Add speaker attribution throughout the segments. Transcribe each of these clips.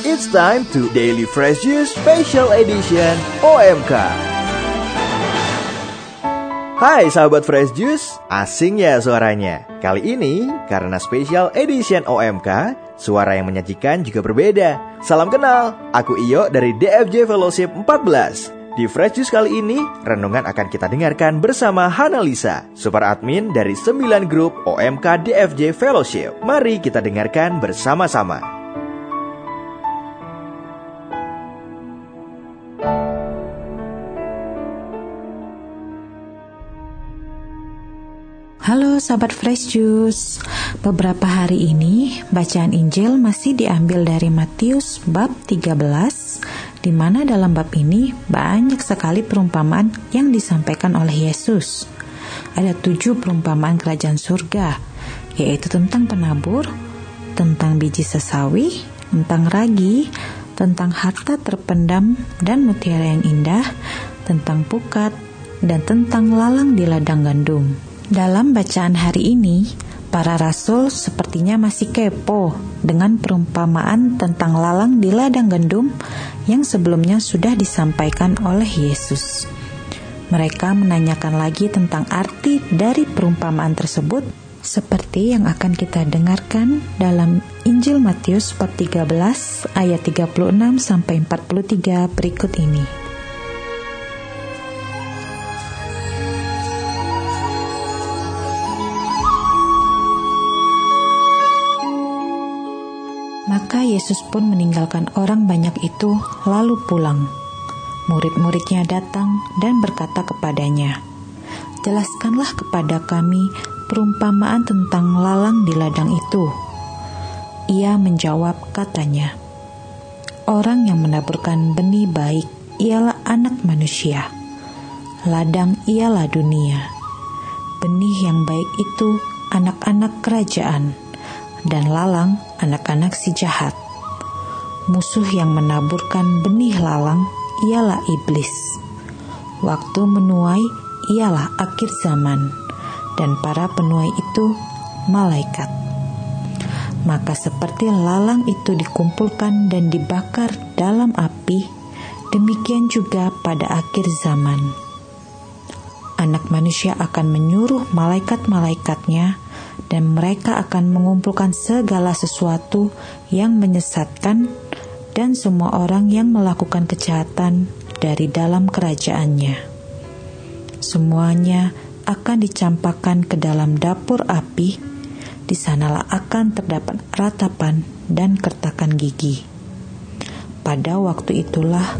Speaker 1: It's time to Daily Fresh Juice Special Edition OMK. Hai sahabat Fresh Juice, asing ya suaranya. Kali ini karena Special Edition OMK, suara yang menyajikan juga berbeda. Salam kenal, aku Iyo dari DFJ Fellowship 14. Di Fresh Juice kali ini, renungan akan kita dengarkan bersama Hana Lisa, super admin dari 9 grup OMK DFJ Fellowship. Mari kita dengarkan bersama-sama.
Speaker 2: Halo sahabat Fresh Juice. Beberapa hari ini bacaan Injil masih diambil dari Matius bab 13 di mana dalam bab ini banyak sekali perumpamaan yang disampaikan oleh Yesus. Ada tujuh perumpamaan kerajaan surga, yaitu tentang penabur, tentang biji sesawi, tentang ragi, tentang harta terpendam dan mutiara yang indah, tentang pukat, dan tentang lalang di ladang gandum. Dalam bacaan hari ini, para rasul sepertinya masih kepo dengan perumpamaan tentang lalang di ladang gandum yang sebelumnya sudah disampaikan oleh Yesus. Mereka menanyakan lagi tentang arti dari perumpamaan tersebut seperti yang akan kita dengarkan dalam Injil Matius bab 13 ayat 36 sampai 43 berikut ini. Yesus pun meninggalkan orang banyak itu, lalu pulang. Murid-muridnya datang dan berkata kepadanya, "Jelaskanlah kepada kami perumpamaan tentang lalang di ladang itu." Ia menjawab, katanya, "Orang yang menaburkan benih baik ialah Anak Manusia, ladang ialah dunia, benih yang baik itu anak-anak kerajaan." Dan lalang anak-anak si jahat. Musuh yang menaburkan benih lalang ialah iblis. Waktu menuai ialah akhir zaman, dan para penuai itu malaikat. Maka seperti lalang itu dikumpulkan dan dibakar dalam api, demikian juga pada akhir zaman. Anak manusia akan menyuruh malaikat-malaikatnya dan mereka akan mengumpulkan segala sesuatu yang menyesatkan dan semua orang yang melakukan kejahatan dari dalam kerajaannya. Semuanya akan dicampakkan ke dalam dapur api, di sanalah akan terdapat ratapan dan kertakan gigi. Pada waktu itulah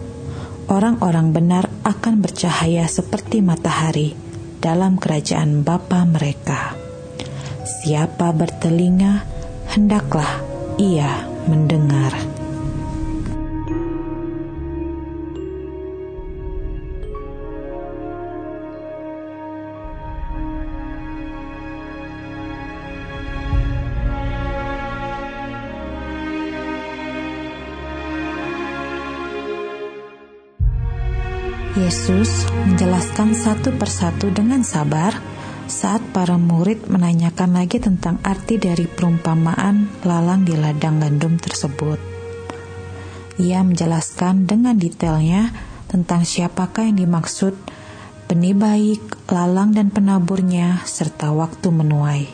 Speaker 2: orang-orang benar akan bercahaya seperti matahari dalam kerajaan Bapa mereka. Siapa bertelinga, hendaklah ia mendengar. Yesus menjelaskan satu persatu dengan sabar saat para murid menanyakan lagi tentang arti dari perumpamaan lalang di ladang gandum tersebut. Ia menjelaskan dengan detailnya tentang siapakah yang dimaksud benih baik, lalang dan penaburnya, serta waktu menuai.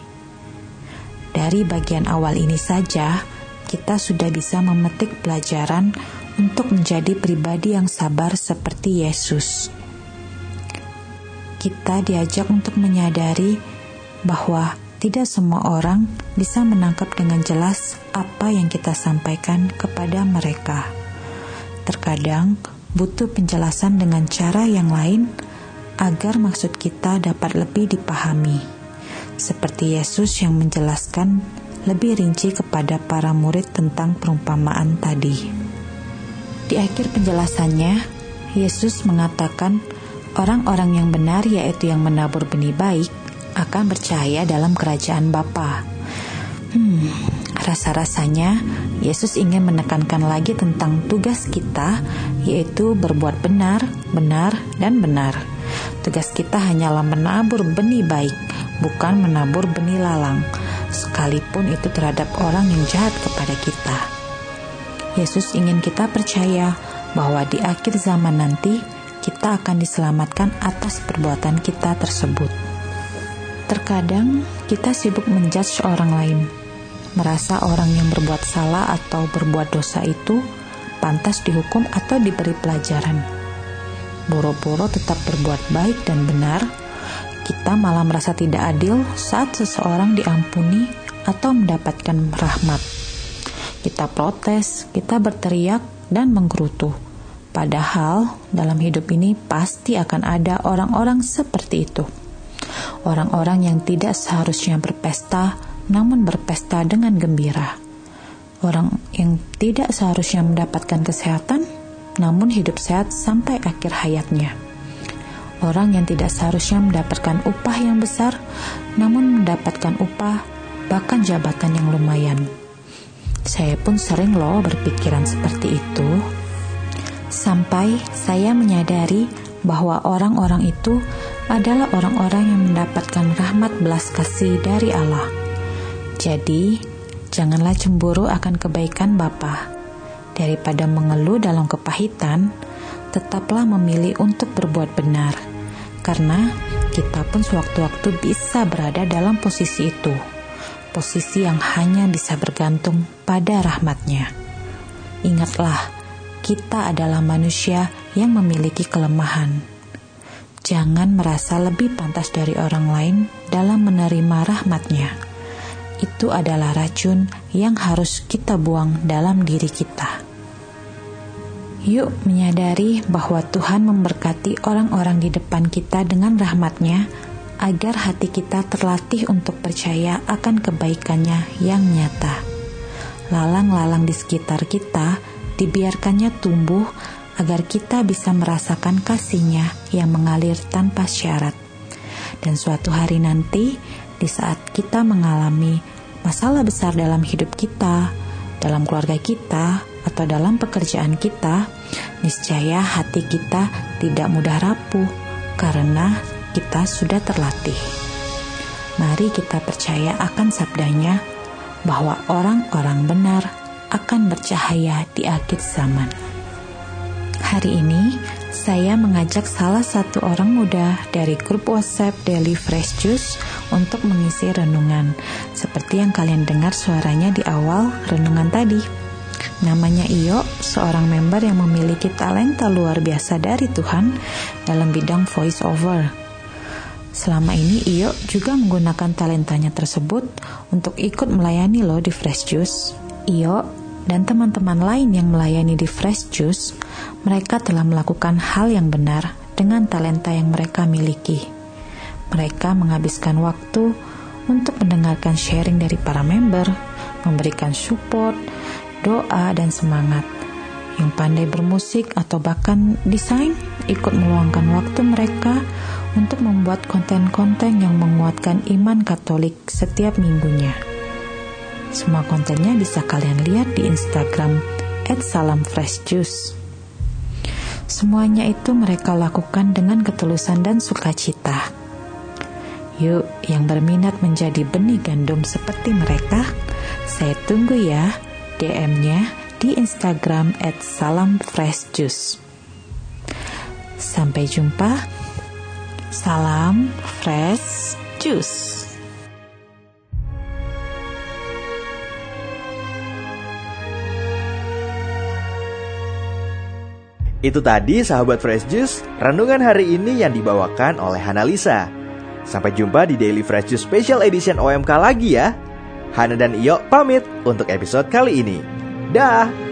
Speaker 2: Dari bagian awal ini saja, kita sudah bisa memetik pelajaran untuk menjadi pribadi yang sabar seperti Yesus kita diajak untuk menyadari bahwa tidak semua orang bisa menangkap dengan jelas apa yang kita sampaikan kepada mereka. Terkadang butuh penjelasan dengan cara yang lain agar maksud kita dapat lebih dipahami, seperti Yesus yang menjelaskan lebih rinci kepada para murid tentang perumpamaan tadi. Di akhir penjelasannya, Yesus mengatakan Orang-orang yang benar yaitu yang menabur benih baik akan bercahaya dalam kerajaan Bapa. Hmm, rasa-rasanya Yesus ingin menekankan lagi tentang tugas kita yaitu berbuat benar, benar, dan benar. Tugas kita hanyalah menabur benih baik, bukan menabur benih lalang, sekalipun itu terhadap orang yang jahat kepada kita. Yesus ingin kita percaya bahwa di akhir zaman nanti kita akan diselamatkan atas perbuatan kita tersebut. Terkadang kita sibuk menjudge orang lain, merasa orang yang berbuat salah atau berbuat dosa itu pantas dihukum atau diberi pelajaran. Boro-boro tetap berbuat baik dan benar, kita malah merasa tidak adil saat seseorang diampuni atau mendapatkan rahmat. Kita protes, kita berteriak, dan menggerutu. Padahal dalam hidup ini pasti akan ada orang-orang seperti itu. Orang-orang yang tidak seharusnya berpesta, namun berpesta dengan gembira. Orang yang tidak seharusnya mendapatkan kesehatan, namun hidup sehat sampai akhir hayatnya orang yang tidak seharusnya mendapatkan upah yang besar, namun mendapatkan upah bahkan jabatan yang lumayan. Saya pun sering loh berpikiran seperti itu. Sampai saya menyadari bahwa orang-orang itu adalah orang-orang yang mendapatkan rahmat belas kasih dari Allah. Jadi, janganlah cemburu akan kebaikan Bapa. Daripada mengeluh dalam kepahitan, tetaplah memilih untuk berbuat benar, karena kita pun sewaktu-waktu bisa berada dalam posisi itu, posisi yang hanya bisa bergantung pada rahmatnya. Ingatlah, kita adalah manusia yang memiliki kelemahan. Jangan merasa lebih pantas dari orang lain dalam menerima rahmatnya. Itu adalah racun yang harus kita buang dalam diri kita. Yuk menyadari bahwa Tuhan memberkati orang-orang di depan kita dengan rahmatnya agar hati kita terlatih untuk percaya akan kebaikannya yang nyata. Lalang-lalang di sekitar kita dibiarkannya tumbuh agar kita bisa merasakan kasihnya yang mengalir tanpa syarat. Dan suatu hari nanti, di saat kita mengalami masalah besar dalam hidup kita, dalam keluarga kita, atau dalam pekerjaan kita, niscaya hati kita tidak mudah rapuh karena kita sudah terlatih. Mari kita percaya akan sabdanya bahwa orang-orang benar akan bercahaya di akhir zaman. Hari ini, saya mengajak salah satu orang muda dari grup WhatsApp Daily Fresh Juice untuk mengisi renungan, seperti yang kalian dengar suaranya di awal renungan tadi. Namanya Iyo, seorang member yang memiliki talenta luar biasa dari Tuhan dalam bidang voice over. Selama ini Iyo juga menggunakan talentanya tersebut untuk ikut melayani lo di Fresh Juice. Iyo dan teman-teman lain yang melayani di Fresh Juice, mereka telah melakukan hal yang benar dengan talenta yang mereka miliki. Mereka menghabiskan waktu untuk mendengarkan sharing dari para member, memberikan support, doa, dan semangat. Yang pandai bermusik atau bahkan desain ikut meluangkan waktu mereka untuk membuat konten-konten yang menguatkan iman Katolik setiap minggunya. Semua kontennya bisa kalian lihat di Instagram @salamfreshjuice. Semuanya itu mereka lakukan dengan ketulusan dan sukacita. Yuk, yang berminat menjadi benih gandum seperti mereka, saya tunggu ya DM-nya di Instagram salamfreshjuice. Sampai jumpa. Salam Fresh Juice.
Speaker 1: Itu tadi sahabat Fresh Juice, renungan hari ini yang dibawakan oleh Hanalisa. Sampai jumpa di Daily Fresh Juice Special Edition OMK lagi ya. Hana dan Iyo pamit untuk episode kali ini. Dah.